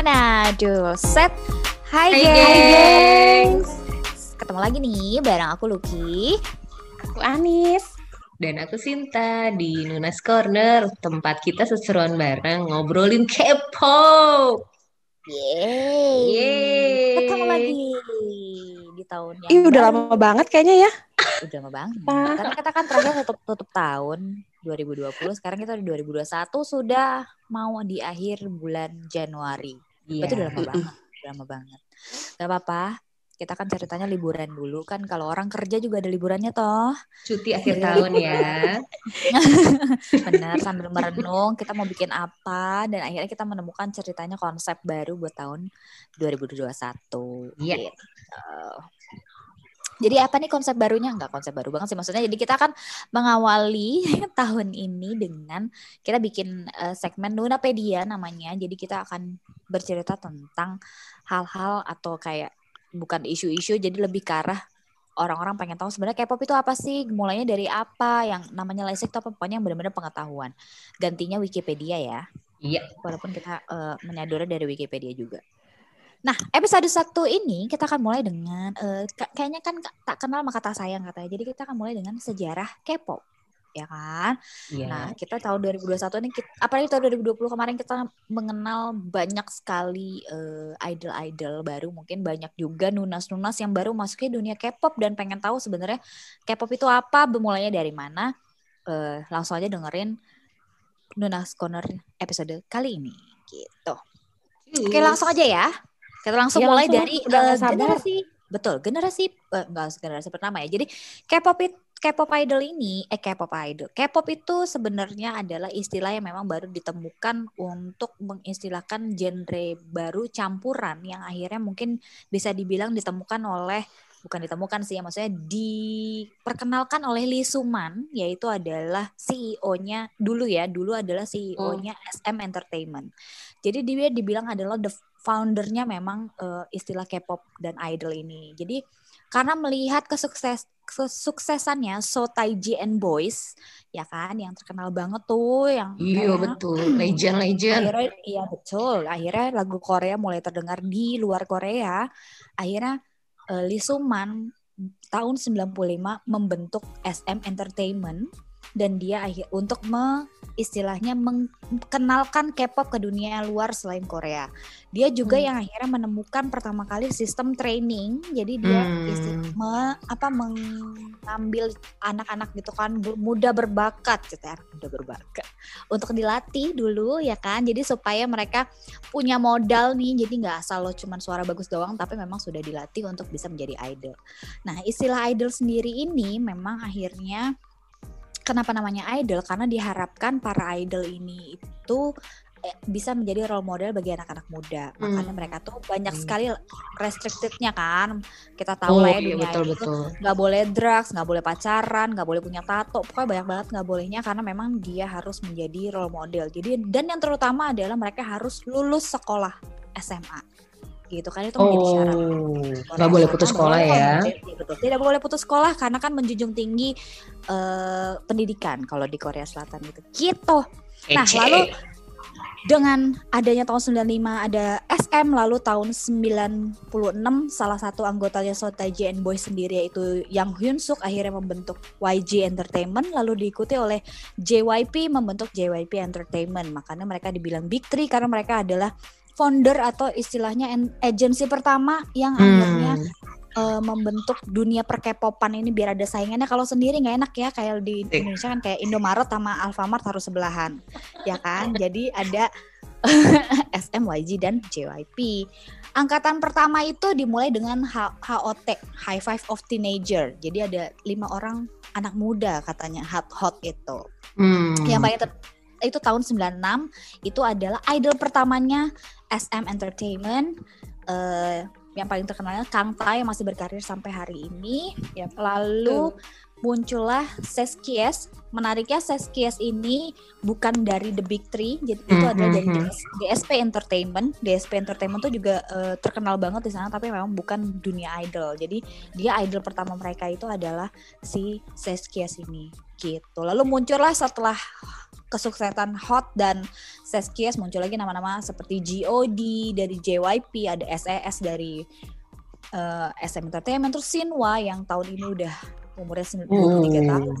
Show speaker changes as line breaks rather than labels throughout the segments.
Hanadul Set Hai
Hai,
gengs Ketemu lagi nih bareng aku Lucky
Aku Anis. Dan aku Sinta di Nunas Corner, tempat kita seseruan bareng ngobrolin K-pop.
Yeay
Yeay.
Ketemu lagi di tahun yang
Ih, udah lama banget kayaknya ya.
Udah lama banget. Karena kita kan terakhir tutup, tutup tahun 2020 Sekarang kita di 2021 sudah mau di akhir bulan Januari
Iya.
Itu udah lama banget, udah lama banget. Gak apa-apa, kita kan ceritanya liburan dulu kan. Kalau orang kerja juga ada liburannya toh.
Cuti akhir tahun ya.
Bener, sambil merenung kita mau bikin apa dan akhirnya kita menemukan ceritanya konsep baru buat tahun 2021.
Iya.
Gitu. Jadi apa nih konsep barunya? Enggak konsep baru banget sih maksudnya. Jadi kita akan mengawali tahun ini dengan kita bikin eh, segmen Nunapedia namanya. Jadi kita akan bercerita tentang hal-hal atau kayak bukan isu-isu jadi lebih ke arah orang-orang pengen tahu sebenarnya K-pop itu apa sih? Mulainya dari apa? Yang namanya Lesik itu apa? Pokoknya yang benar-benar pengetahuan. Gantinya Wikipedia ya.
Iya.
Walaupun kita eh, menyadari dari Wikipedia juga. Nah, episode satu ini kita akan mulai dengan ka- kayaknya kan tak kenal maka tak sayang katanya. Jadi kita akan mulai dengan sejarah K-pop. Ya kan?
Iya.
Nah, kita tahun 2021 ini kita, apalagi tahun 2020 kemarin kita mengenal banyak sekali eh, idol-idol baru, mungkin banyak juga nunas-nunas yang baru masuk ke dunia K-pop dan pengen tahu sebenarnya K-pop itu apa, bermulainya dari mana. Eh, langsung aja dengerin Nunas Corner episode kali ini gitu. Oke, langsung aja ya. Kita langsung
Iya,
mulai
langsung.
dari
Udah sabar.
generasi betul, generasi eh, enggak generasi pertama ya. Jadi K-pop it- K-pop idol ini, eh K-pop idol. K-pop itu sebenarnya adalah istilah yang memang baru ditemukan untuk mengistilahkan genre baru campuran yang akhirnya mungkin bisa dibilang ditemukan oleh bukan ditemukan sih ya maksudnya diperkenalkan oleh Lee Suman yaitu adalah CEO-nya dulu ya dulu adalah CEO-nya SM Entertainment. Jadi dia dibilang adalah the foundernya memang eh, istilah K-pop dan idol ini. Jadi karena melihat kesukses kesuksesannya So Taiji and Boys ya kan yang terkenal banget tuh yang
Iya
kayak-
betul, legend-legend.
akhirnya iya betul. Akhirnya lagu Korea mulai terdengar di luar Korea. Akhirnya eh, Lee Suman tahun 95 membentuk SM Entertainment dan dia akhir untuk me, istilahnya mengenalkan K-pop ke dunia luar selain Korea. Dia juga
Hmm.
yang akhirnya menemukan pertama kali sistem training. Jadi dia
Hmm.
me- apa mengambil anak-anak gitu kan muda berbakat gitu ya, muda berbakat untuk dilatih dulu ya kan. Jadi supaya mereka punya modal nih. Jadi nggak asal lo cuman suara bagus doang tapi memang sudah dilatih untuk bisa menjadi idol. Nah, istilah idol sendiri ini memang akhirnya kenapa namanya idol karena diharapkan para idol ini itu eh, bisa menjadi role model bagi anak-anak muda. Makanya
Hmm.
mereka tuh banyak
Hmm.
sekali restrictednya kan. Kita tahu
Oh
lah ya
iya
dunia
betul betul.
nggak boleh drugs, nggak boleh pacaran, nggak boleh punya tato, pokoknya banyak banget nggak bolehnya karena memang dia harus menjadi role model. Jadi dan yang terutama adalah mereka harus lulus sekolah SMA, gitu kan itu menjadi syarat.
Oh,
Korea
nggak boleh putus sekolah ya.
betul. Tidak boleh putus sekolah karena kan menjunjung tinggi eh, pendidikan kalau di Korea Selatan itu. Gitu. Nah,
Kece.
lalu dengan adanya tahun 95 ada SM lalu tahun 96 salah satu anggotanya So Taiji and Boy sendiri yaitu Yang Hyun Suk akhirnya membentuk YG Entertainment lalu diikuti oleh JYP membentuk JYP Entertainment makanya mereka dibilang Big Three karena mereka adalah founder atau istilahnya en- agensi pertama yang akhirnya
Hmm.
eh, membentuk dunia perkepopan ini biar ada saingannya kalau sendiri nggak enak ya kayak di
Eh.
Indonesia kan kayak Indomaret sama Alfamart harus sebelahan ya kan jadi ada SM, YG dan JYP angkatan pertama itu dimulai dengan H- HOT High Five of Teenager jadi ada lima orang anak muda katanya hot hot itu
Hmm.
yang paling itu tahun 96 itu adalah idol pertamanya SM Entertainment eh yang paling terkenalnya Kang Tai yang masih berkarir sampai hari ini. Ya lalu muncullah Seskies menariknya Seskies ini bukan dari The Big Three. Jadi itu
Hmm,
adalah
hmm,
dari
hmm.
DS DSP Entertainment. DSP Entertainment tuh juga eh, terkenal banget di sana tapi memang bukan dunia idol. Jadi dia idol pertama mereka itu adalah si Seskies ini gitu. Lalu muncullah setelah kesuksesan Hot dan Seskies muncul lagi nama-nama seperti GOD dari JYP, ada SES dari uh, SM Entertainment, terus Sinwa yang tahun ini udah umurnya 23 uh. tahun.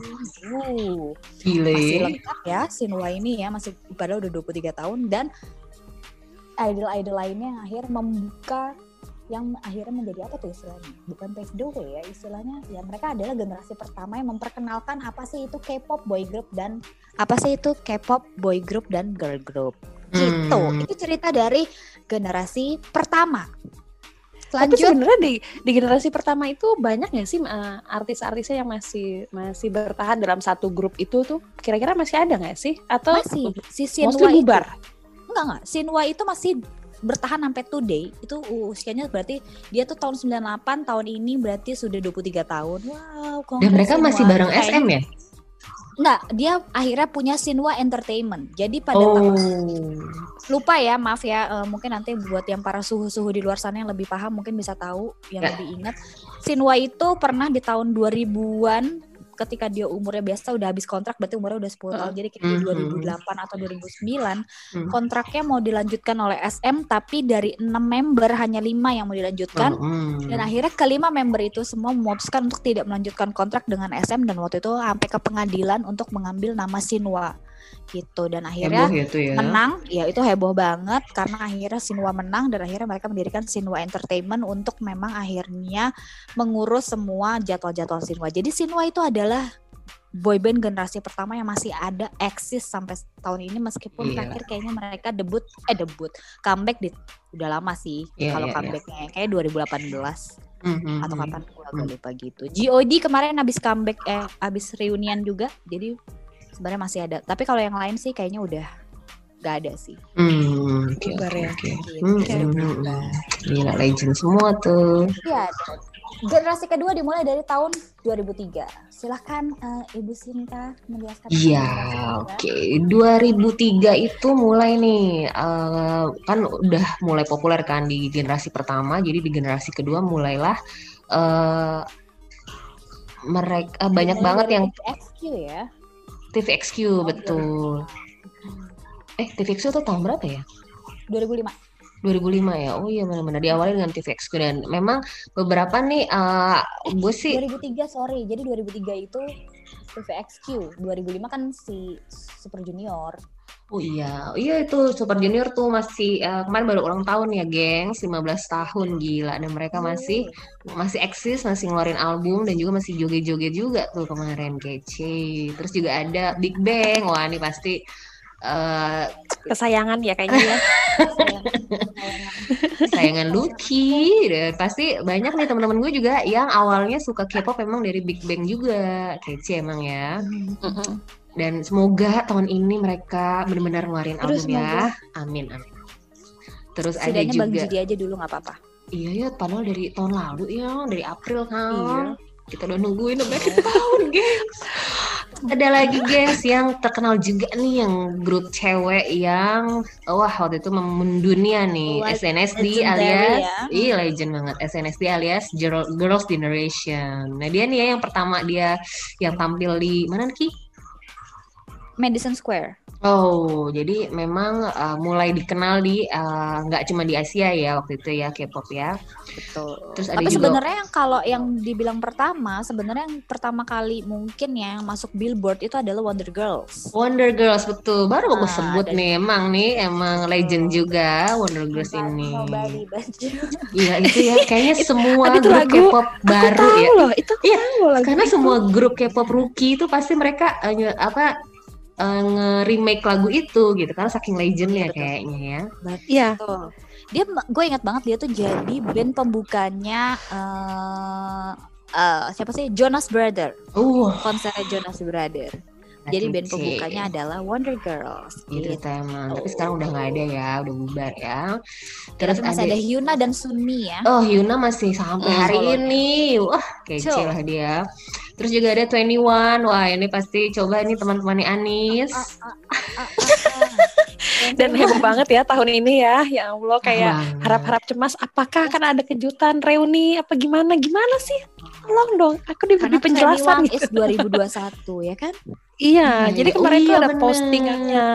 Uh,
Gile.
Masih lengkap ya Sinwa ini ya, masih padahal udah 23 tahun dan idol-idol lainnya yang akhir membuka yang akhirnya menjadi apa tuh istilahnya? Bukan pave the way ya, istilahnya ya mereka adalah generasi pertama yang memperkenalkan apa sih itu K-pop boy group dan apa sih itu K-pop boy group dan girl group. Gitu. Hmm. Itu cerita dari generasi pertama.
Lanjut. Tapi sebenarnya di di generasi pertama itu banyak nggak sih uh, artis-artisnya yang masih masih bertahan dalam satu grup itu tuh kira-kira masih ada nggak sih? Atau
masih si Sinwa
bubar?
Itu, enggak enggak, Sinwa itu masih bertahan sampai today itu usianya berarti dia tuh tahun 98 tahun ini berarti sudah 23 tahun wow
dan mereka masih bareng SM ya
Enggak, dia akhirnya punya Sinwa Entertainment. Jadi pada oh. tahun lupa ya, maaf ya, uh, mungkin nanti buat yang para suhu-suhu di luar sana yang lebih paham mungkin bisa tahu, yang ya. lebih ingat. Sinwa itu pernah di tahun 2000-an ketika dia umurnya biasa udah habis kontrak berarti umurnya udah 10 tahun. Jadi kayak di 2008 atau 2009 kontraknya mau dilanjutkan oleh SM tapi dari enam member hanya lima yang mau dilanjutkan. Dan akhirnya kelima member itu semua memutuskan untuk tidak melanjutkan kontrak dengan SM dan waktu itu sampai ke pengadilan untuk mengambil nama Sinwa gitu dan akhirnya gitu ya. menang ya itu heboh banget karena akhirnya Sinwa menang dan akhirnya mereka mendirikan Sinwa Entertainment untuk memang akhirnya mengurus semua jadwal-jadwal Sinwa jadi Sinwa itu adalah boyband generasi pertama yang masih ada eksis sampai tahun ini meskipun yeah. terakhir kayaknya mereka debut eh debut comeback di udah lama sih yeah, kalau yeah, comebacknya yeah. kayak 2018 Mm-hmm. atau kapan gue lupa gitu. God kemarin habis comeback eh habis reunian juga. Jadi sebenarnya masih ada. Tapi kalau yang lain sih kayaknya udah gak ada sih.
Hmm, okay, okay, ya? okay. Gitu. Hmm, hmm, hmm. gila legend semua tuh.
Iya. Generasi kedua dimulai dari tahun 2003 silahkan uh, ibu Sinta menjelaskan.
Iya oke. okay. 2003 itu mulai nih uh, kan udah mulai populer kan di generasi pertama. Jadi di generasi kedua mulailah uh, mereka uh, banyak banget yang
XQ ya
TVXQ oh, betul. Eh TVXQ tuh tahun berapa ya?
2005.
2005 ya. Oh iya benar-benar diawali dengan TVXQ dan memang beberapa nih uh, eh, gue sih
2003 sorry. Jadi 2003 itu TVXQ. 2005 kan si Super Junior.
Oh iya, iya itu Super Junior tuh masih uh, kemarin baru ulang tahun ya, geng, 15 tahun gila. Dan mereka masih masih eksis, masih ngeluarin album dan juga masih joget-joget juga tuh kemarin. Kece. Terus juga ada Big Bang, wah ini pasti uh,
kesayangan ya kayaknya ya.
Sayangan Lucky. Dan pasti banyak nih teman-teman gue juga yang awalnya suka K-pop emang dari Big Bang juga, kece emang ya. Dan semoga tahun ini mereka benar-benar ngeluarin album ya. amin amin. Terus Setidaknya ada juga
Bang Jidi aja dulu nggak apa-apa.
Iya ya padahal dari tahun lalu ya dari April kan. Iya. kita udah nungguin udah tahun gengs ada lagi gengs yang terkenal juga nih yang grup cewek yang wah waktu itu mendunia nih like SNSD alias ya. iya legend banget SNSD alias Girls Generation nah dia nih ya yang pertama dia yang tampil di mana nih
Madison Square.
Oh, jadi memang uh, mulai dikenal di eh, nggak uh, cuma di Asia ya waktu itu ya K-pop ya.
Betul. Terus ada Tapi juga... sebenarnya yang kalau yang dibilang pertama, sebenarnya yang pertama kali mungkin ya yang masuk Billboard itu adalah Wonder Girls.
Wonder Girls betul. Baru aku sebut dan... nih emang nih emang legend juga Wonder Girls ini. Iya itu ya kayaknya semua itu grup K-pop baru ya.
Loh, itu iya,
karena itu. semua grup K-pop rookie itu pasti mereka uh, apa uh, nge-remake lagu itu gitu karena saking legendnya Betul. kayaknya ya.
Iya. Dia gue ingat banget dia tuh jadi band pembukanya uh, uh, siapa sih Jonas Brother.
Uh.
Konser Jonas Brother. Jadi band pembukanya adalah Wonder Girls.
Iya gitu. emang. Tapi sekarang udah nggak ada ya, udah bubar ya.
Terus Tapi masih ada, ada Hyuna dan Sunmi ya.
Oh Hyuna masih sampai oh, hari ini. Wah kece lah dia. Terus juga ada 21. Wah, ini pasti coba nih teman-teman Anis.
Dan heboh banget ya tahun ini ya. Ya Allah kayak harap-harap cemas apakah akan ada kejutan reuni apa gimana? Gimana sih? tolong dong, aku diberi
Karena
penjelasan gitu.
is 2021 ya kan?
Iya,
Iya,
jadi
iya.
kemarin
Oh
tuh
iya,
ada
bener.
postingannya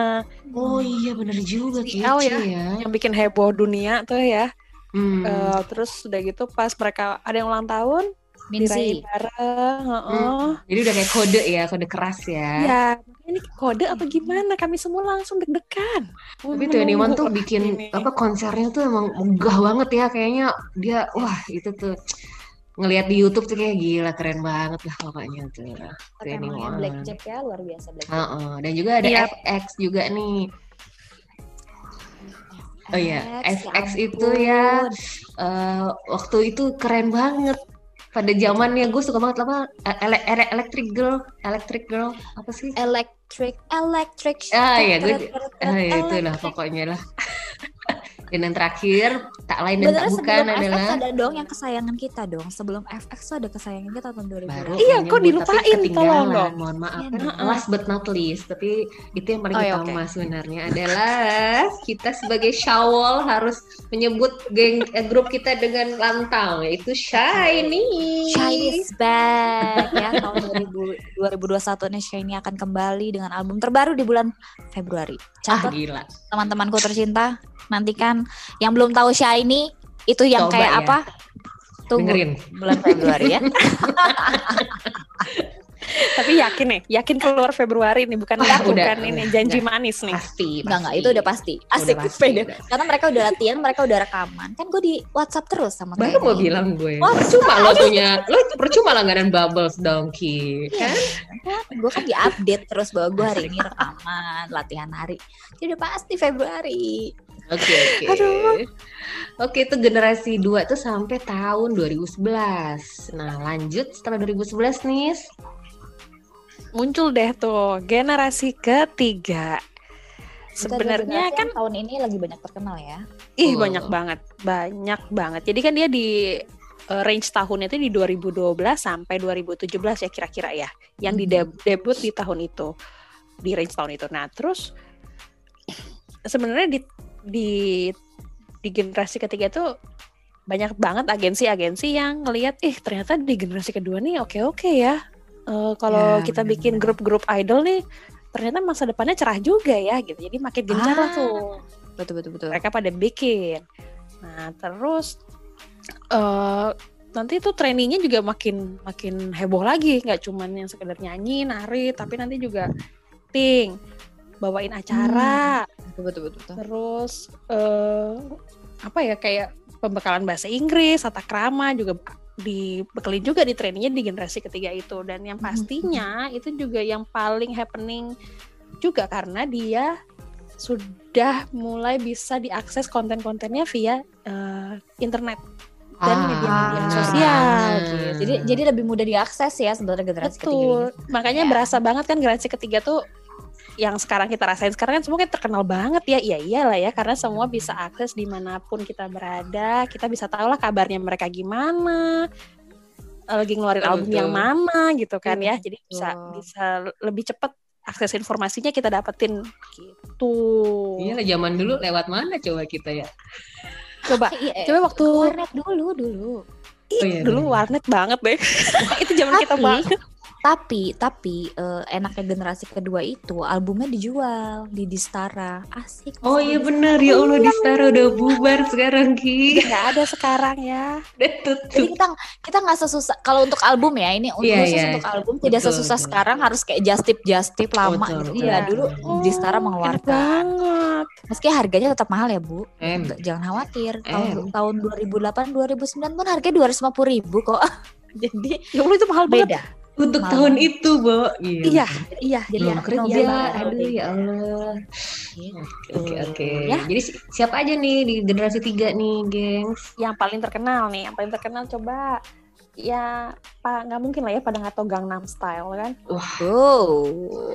Oh iya bener juga kece ya.
ya. yang bikin heboh dunia tuh ya.
Hmm.
Eh, terus udah gitu pas mereka ada yang ulang tahun,
Minsi.
bareng, heeh.
Jadi udah kayak kode ya, kode keras ya.
Ya, ini kode apa gimana? Kami semua langsung deg-degan.
Tapi Twenty One tuh bikin
ini.
apa konsernya tuh emang megah banget ya kayaknya dia wah itu tuh ngelihat di YouTube tuh kayak gila keren banget lah pokoknya tuh.
Emangnya
21.
Blackjack ya luar biasa Blackjack.
Heeh, dan juga ada
Iya.
FX juga nih. Oh iya,
FX,
FX
ya
itu ya eh, waktu itu keren banget. Pada zamannya gue suka banget apa ele- ele- Electric Girl, Electric Girl apa sih?
Electric, electric.
Ah, iya, gue- Ah, ya itulah
electric.
pokoknya lah. Dan yang terakhir tak lain dan tak bukan
sebelum FX
adalah
ada dong yang kesayangan kita dong. Sebelum FX tuh ada kesayangan kita tahun 2000.
baru
Iya, kok dilupain, tolong dong.
Mohon maaf.
Iya,
kan last but not least, tapi itu yang paling
Oh, iya,
utama sebenarnya adalah kita sebagai Syawal harus menyebut geng eh, grup kita dengan lantang yaitu Shiny.
Shiny is back ya tahun 2000, 2021 nih Shiny akan kembali dengan album terbaru di bulan Februari.
Ah
Catat
gila.
teman-temanku tercinta, nantikan yang belum tahu Shiny itu yang
Coba
kayak
ya.
apa? Tunggu
Dengerin.
bulan Februari ya.
Tapi yakin nih, yakin keluar Februari nih, bukan
Ah,
bukan
udah,
ini
udah,
janji
udah.
manis nih.
Pasti,
Enggak enggak itu udah pasti. Asik
Udah pasti, udah.
Karena mereka udah latihan, mereka udah rekaman. Kan gue di WhatsApp terus sama
Baru mau bilang gue.
Oh,
percuma lo punya, lo percuma langganan Bubbles dong Ki.
Iya.
Kan?
gue kan diupdate terus bahwa gue hari ini rekaman latihan hari jadi udah pasti Februari
Oke oke. Oke itu generasi 2 tuh sampai tahun 2011. Nah lanjut setelah 2011 nih.
Muncul deh tuh generasi ketiga. Sebenarnya kan
tahun ini lagi banyak terkenal ya
ih
Oh.
banyak banget, banyak banget. Jadi kan dia di eh, range tahunnya itu di 2012 sampai 2017 ya kira-kira ya. Yang di deb- debut di tahun itu. Di range tahun itu. Nah, terus sebenarnya di di di generasi ketiga tuh banyak banget agensi-agensi yang ngelihat ih ternyata di generasi kedua nih oke-oke ya. Eh, kalau
Ya,
kita
benar-benar.
bikin grup-grup idol nih ternyata masa depannya cerah juga ya gitu. Jadi makin gencar lah
Ah.
tuh
betul betul betul
mereka pada bikin. Nah terus eh nanti tuh trainingnya juga makin makin heboh lagi, nggak cuman yang sekedar nyanyi, nari, tapi nanti juga ting bawain acara,
betul betul betul, betul.
terus eh apa ya kayak pembekalan bahasa Inggris, tata krama juga dibekelin juga di trainingnya di generasi ketiga itu dan yang pastinya itu juga yang paling happening juga karena dia sudah mulai bisa diakses konten-kontennya via eh, internet dan
Ah,
media-media
benar
sosial gitu.
jadi jadi lebih mudah diakses ya sebenarnya generasi ketiga
Betul.
ini
Makanya
Ya.
berasa banget kan generasi ketiga tuh yang sekarang kita rasain sekarang kan semua kan terkenal banget ya. Iya iyalah ya karena semua bisa akses di mana pun kita berada. Kita bisa tahu lah kabarnya mereka gimana. eh, Lagi ngeluarin
Betul,
album yang mana gitu kan ya. Jadi bisa
Betul.
bisa lebih cepat akses informasinya kita dapetin gitu.
Iya lah zaman dulu lewat mana coba kita ya?
Coba
Iya,
coba waktu
warnet dulu dulu
ih,
Oh iya,
dulu
bener.
warnet banget deh. Itu zaman kita banget.
Tapi tapi eh, enaknya generasi kedua itu albumnya dijual di Distara asik
Oh iya bener ya Allah di Stara udah bubar sekarang Ki.
Nggak ada sekarang ya.
Jadi kita kita nggak sesusah kalau untuk album ya ini untuk
Iya,
khusus
iya.
untuk album tidak
Betul,
sesusah
betul.
sekarang harus kayak just tip just tip lama
Betul,
gitu.
betul.
Iya dulu
Oh,
di Stara
enak
mengeluarkan.
banget.
Meski harganya tetap mahal ya bu. Nggak- jangan khawatir. Tahun tahun 2008 2009 pun harganya 250 ribu kok. Jadi
Ya Allah itu mahal banget.
Untuk
Malam.
tahun itu, Bo. Gila.
Iya, iya.
Jadi anak
kerja.
nobel.
Aduh ya Allah.
Gitu.
Oke, oke.
Ya.
Jadi si- siapa aja nih di generasi tiga nih, gengs?
Yang paling terkenal nih, yang paling terkenal coba ya pak nggak mungkin lah ya pada nggak tahu Gangnam Style kan?
Oh,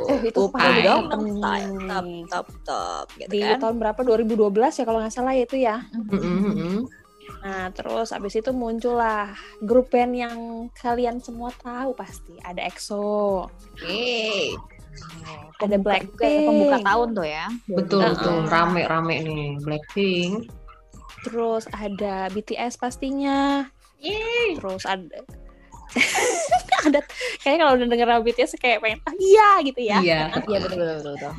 Eh, itu
Oh,
paling
dong,
penting.
top, top, top, gitu
Di
kan.
tahun berapa? 2012 ya kalau nggak salah ya itu ya.
Mm-mm, mm-mm.
Nah terus abis itu muncullah grup band yang kalian semua tahu pasti. Ada EXO,
Yeay.
ada
ya,
Blackpink,
pembuka tahun tuh ya.
Betul,
Uh-uh.
betul. Rame-rame nih. Blackpink.
terus ada BTS pastinya.
Yeay.
Terus ada ada kayaknya kalau udah denger BTS kayak pengen ah, iya gitu ya.
Iya.
Iya betul betul betul. betul.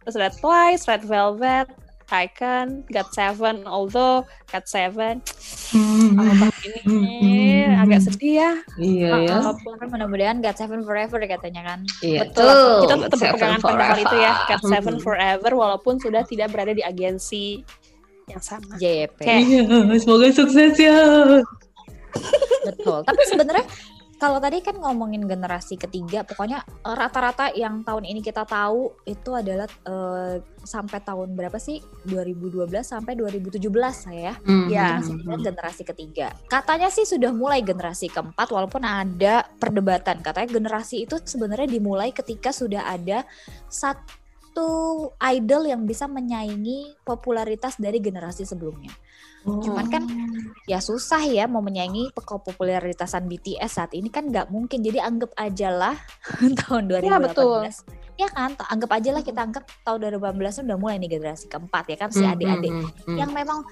Terus ada Twice, Red Velvet, Icon, God Seven, although God Seven album ini
Hmm.
agak sedih ya.
Iya ya.
Walaupun mudah-mudahan God Seven Forever katanya kan.
Iya.
Betul. Kita tetap berpegangan pada hal itu ya. God
forever.
Seven Forever walaupun sudah tidak berada di agensi yang sama.
JYP.
Iya, semoga sukses ya.
Betul. Tapi sebenarnya kalau tadi kan ngomongin generasi ketiga, pokoknya eh, rata-rata yang tahun ini kita tahu itu adalah eh, sampai tahun berapa sih? 2012 sampai 2017 saya.
Ya.
Itu masih bilang generasi ketiga. Katanya sih sudah mulai generasi keempat walaupun ada perdebatan. Katanya generasi itu sebenarnya dimulai ketika sudah ada satu idol yang bisa menyaingi popularitas dari generasi sebelumnya. Cuman kan ya susah ya mau menyaingi popularitaasan BTS saat ini kan nggak mungkin. Jadi anggap aja lah tahun 2018.
Ya, betul.
Ya kan, anggap aja lah kita anggap tahun 2018 udah mulai nih generasi keempat ya kan si
Hmm,
adik-adik
hmm, hmm.
yang memang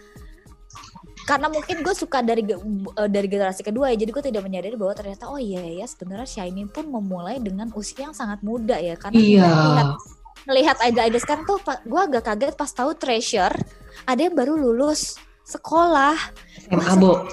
karena mungkin gue suka dari eh, dari generasi kedua ya jadi gue tidak menyadari bahwa ternyata oh iya ya sebenarnya Shiny pun memulai dengan usia yang sangat muda ya karena
Iya.
melihat melihat idol-idol sekarang tuh gue agak kaget pas tahu Treasure ada yang baru lulus sekolah
SMA Bo.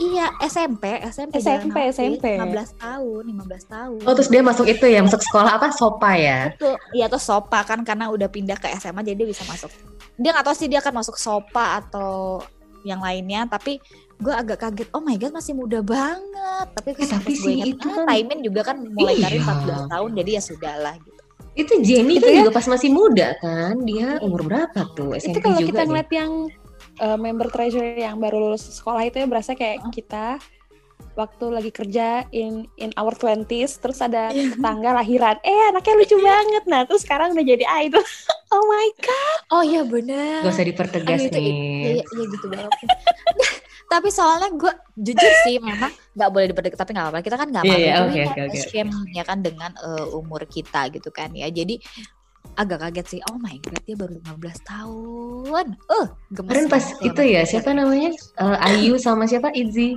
iya SMP SMP
SMP,
jangan
SMP.
nafis, 15 tahun 15 tahun
Oh terus dia masuk itu ya, masuk sekolah apa? Sopa ya?
Betul. Iya tuh Sopa kan karena udah pindah ke SMA jadi dia bisa masuk. Dia nggak tahu sih dia akan masuk Sopa atau yang lainnya tapi gue agak kaget oh my god masih muda banget tapi
Eh, tapi
pas gue
sih
ingat,
itu
ah,
kan-
Taimin juga kan mulai karir
Iya.
14 tahun jadi ya sudahlah gitu
Itu Jenny
Itu
kan
ya?
juga pas masih muda kan? Dia umur berapa tuh?
itu
SMP
kalau
juga
kita
deh.
ngeliat yang uh, member treasure yang baru lulus sekolah itu ya berasa kayak kita waktu lagi kerja in in our 20s terus ada
Iya.
tetangga lahiran. Eh anaknya lucu banget. Nah terus sekarang udah jadi idol. Oh my god.
Oh iya bener.
Gak usah dipertegas
Aduh, itu-
nih.
iya iya gitu banget. Tapi soalnya gue jujur sih memang nggak boleh diperdekat tapi nggak apa-apa. Kita kan nggak
Iya,
apa-apa
iya, oke,
ini
oke,
kan
oke.
shame ya kan dengan eh, umur kita gitu kan ya. Jadi agak kaget sih oh my god dia baru 15 tahun eh gemes
Kemarin pas
banget
itu ya, siapa namanya? Eh, Ayu sama siapa? Izzy.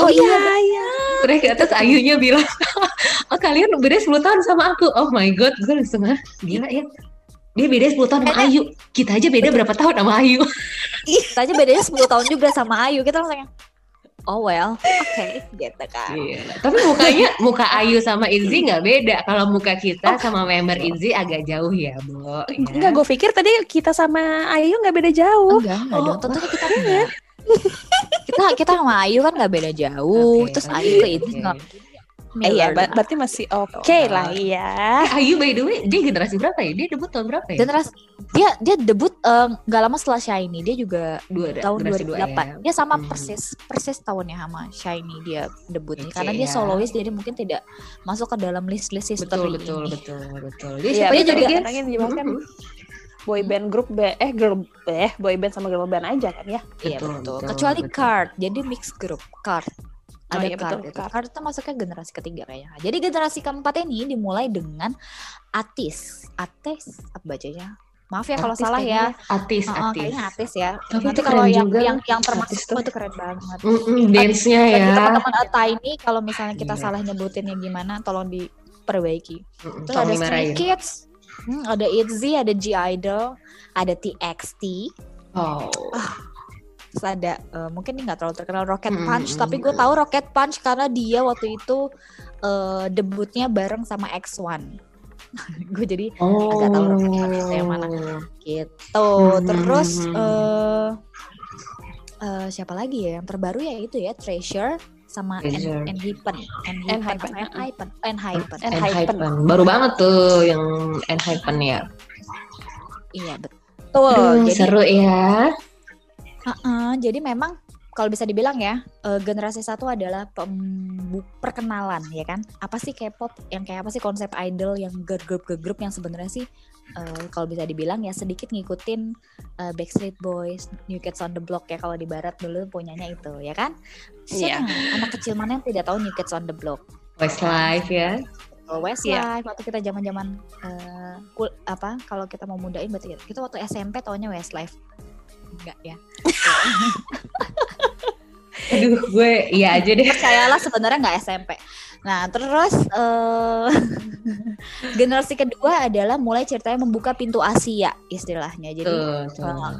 oh, iya
iya
Mereka terus Ayunya bilang, oh kalian beda 10 tahun sama aku. Oh my god, gue langsung ah, gila ya. Dia beda 10 tahun sama Ayu. Kita aja beda berapa tahun sama Ayu.
kita aja bedanya 10 tahun juga sama Ayu kita langsung oh well oke gitu kan
Iya. Tapi mukanya, muka Ayu sama Izzy nggak beda. Kalau muka kita sama member Izzy agak jauh ya, Bo. Ya.
enggak gue pikir tadi kita sama Ayu nggak beda jauh
enggak enggak
Oh,
dong tentunya kita enggak kita kita sama Ayu kan nggak beda jauh
Oke,
terus Ayu ke itu
oke.
Eh, iya ber- berarti masih oke lah ya
Eh, Ayu by the way, dia generasi berapa ya? Dia debut tahun berapa ya?
generasi dia dia debut eh, nggak lama setelah Shiny dia juga
dua,
tahun
generasi dua
2008
ya.
dia sama
Hmm.
persis persis tahunnya sama Shiny dia debutnya
Oke,
karena dia
ya.
solois jadi mungkin tidak masuk ke dalam list list history
Betul, betul,
ini.
betul, betul. Dia
Iya,
siapa
dia juga
guys?
orangnya dijelaskan
Mhm.
boy band grup ba- eh girl eh boy band sama girl band aja kan ya
Iya
Betul,
betul.
betul,
Kecuali
betul.
card, jadi mixed group card.
Oh
Ada
iya,
card,
betul,
itu.
Card
itu masuknya generasi ketiga kayaknya. Jadi generasi keempat ini dimulai dengan Atis. Atis apa bacanya? Maaf ya kalau
Artis
salah ya.
kayaknya. Artis,
Oh,
artis.
kayaknya Atis ya.
Tapi
Nanti
itu
kalau yang
juga.
yang yang termasuk
Atis
oh, itu keren banget.
Mm-mm, dance-nya
Bagi
ya.
teman-teman Tiny kalau misalnya kita
Iya.
salah nyebutinnya gimana tolong diperbaiki.
Mm-mm,
Terus
tolong
ada. Stray Kids, hmm, ada ITZY, ada G Idol, ada TXT,
Oh.
Terus ada eh, mungkin ini nggak terlalu terkenal Rocket
Hmm,
Punch,
hmm,
tapi gue tahu Rocket Punch karena dia waktu itu eh, debutnya bareng sama X1. gue jadi
Oh.
agak tahu Rocket Punch itu yang mana. gitu.
Hmm,
Terus
hmm, hmm.
eh eh, siapa lagi ya yang terbaru ya itu ya Treasure sama
Treasure.
En Enhypen,
Enhypen.
Enhypen, Enhypen, Enhypen.
Enhypen.
Enhypen. Baru banget tuh yang Enhypen ya.
Iya betul.
Aduh,
Jadi
seru ya.
Uh-uh, jadi memang kalau bisa dibilang ya eh, generasi satu adalah perkenalan ya kan apa sih K-pop yang kayak apa sih konsep idol yang girl group yang sebenarnya sih eh, kalau bisa dibilang ya sedikit ngikutin eh, Backstreet Boys, New Kids on the Block ya kalau di barat dulu punyanya itu ya kan
Iya.
Yang- anak kecil mana yang tidak tahu New Kids on the Block
Westlife ya.
Kalau
Iya.
Westlife waktu kita zaman-zaman eh, kul- apa kalau kita mau mudain berarti kita waktu SMP taunya Westlife enggak ya
Aduh, gue iya aja deh.
Percayalah sebenarnya nggak SMP. Nah, terus uh, generasi kedua adalah mulai ceritanya membuka pintu Asia istilahnya. Jadi uh,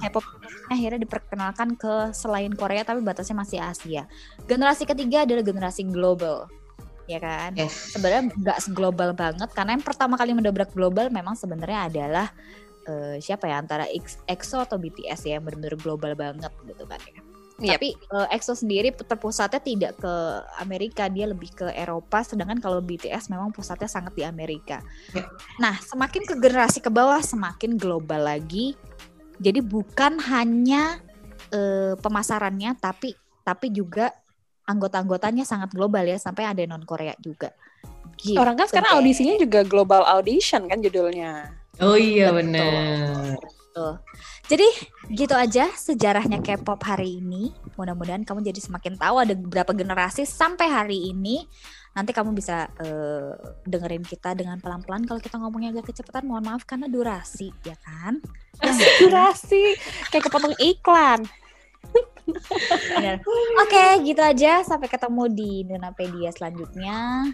K-pop akhirnya diperkenalkan ke selain Korea tapi batasnya masih Asia. Generasi ketiga adalah generasi global. Ya kan? Yes. Sebenarnya nggak global banget karena yang pertama kali mendobrak global memang sebenarnya adalah uh, siapa ya antara EXO atau BTS ya yang benar-benar global banget gitu kan ya. Yep. Tapi uh, EXO sendiri terpusatnya tidak ke Amerika, dia lebih ke Eropa. Sedangkan kalau BTS memang pusatnya sangat di Amerika. Yep. Nah, semakin ke generasi ke bawah semakin global lagi. Jadi bukan hanya uh, pemasarannya, tapi tapi juga anggota-anggotanya sangat global ya, sampai ada non Korea juga.
Gitu. Orang kan sekarang audisinya juga global audition kan judulnya.
Oh iya benar.
Jadi gitu aja sejarahnya K-pop hari ini. Mudah-mudahan kamu jadi semakin tahu ada beberapa generasi sampai hari ini. Nanti kamu bisa uh, dengerin kita dengan pelan-pelan. Kalau kita ngomongnya agak kecepatan, mohon maaf karena durasi, ya kan?
Ya, durasi kayak kepotong iklan.
Oke, okay, gitu aja. Sampai ketemu di Nunapedia selanjutnya.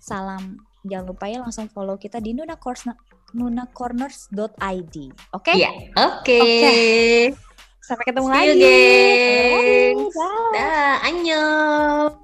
Salam jangan lupa ya langsung follow kita di Nuna Course nunacorners.id. Oke? Okay?
Iya. Oke. Okay. Okay.
Sampai ketemu
See
lagi.
You, gengs. Dah, annyeong.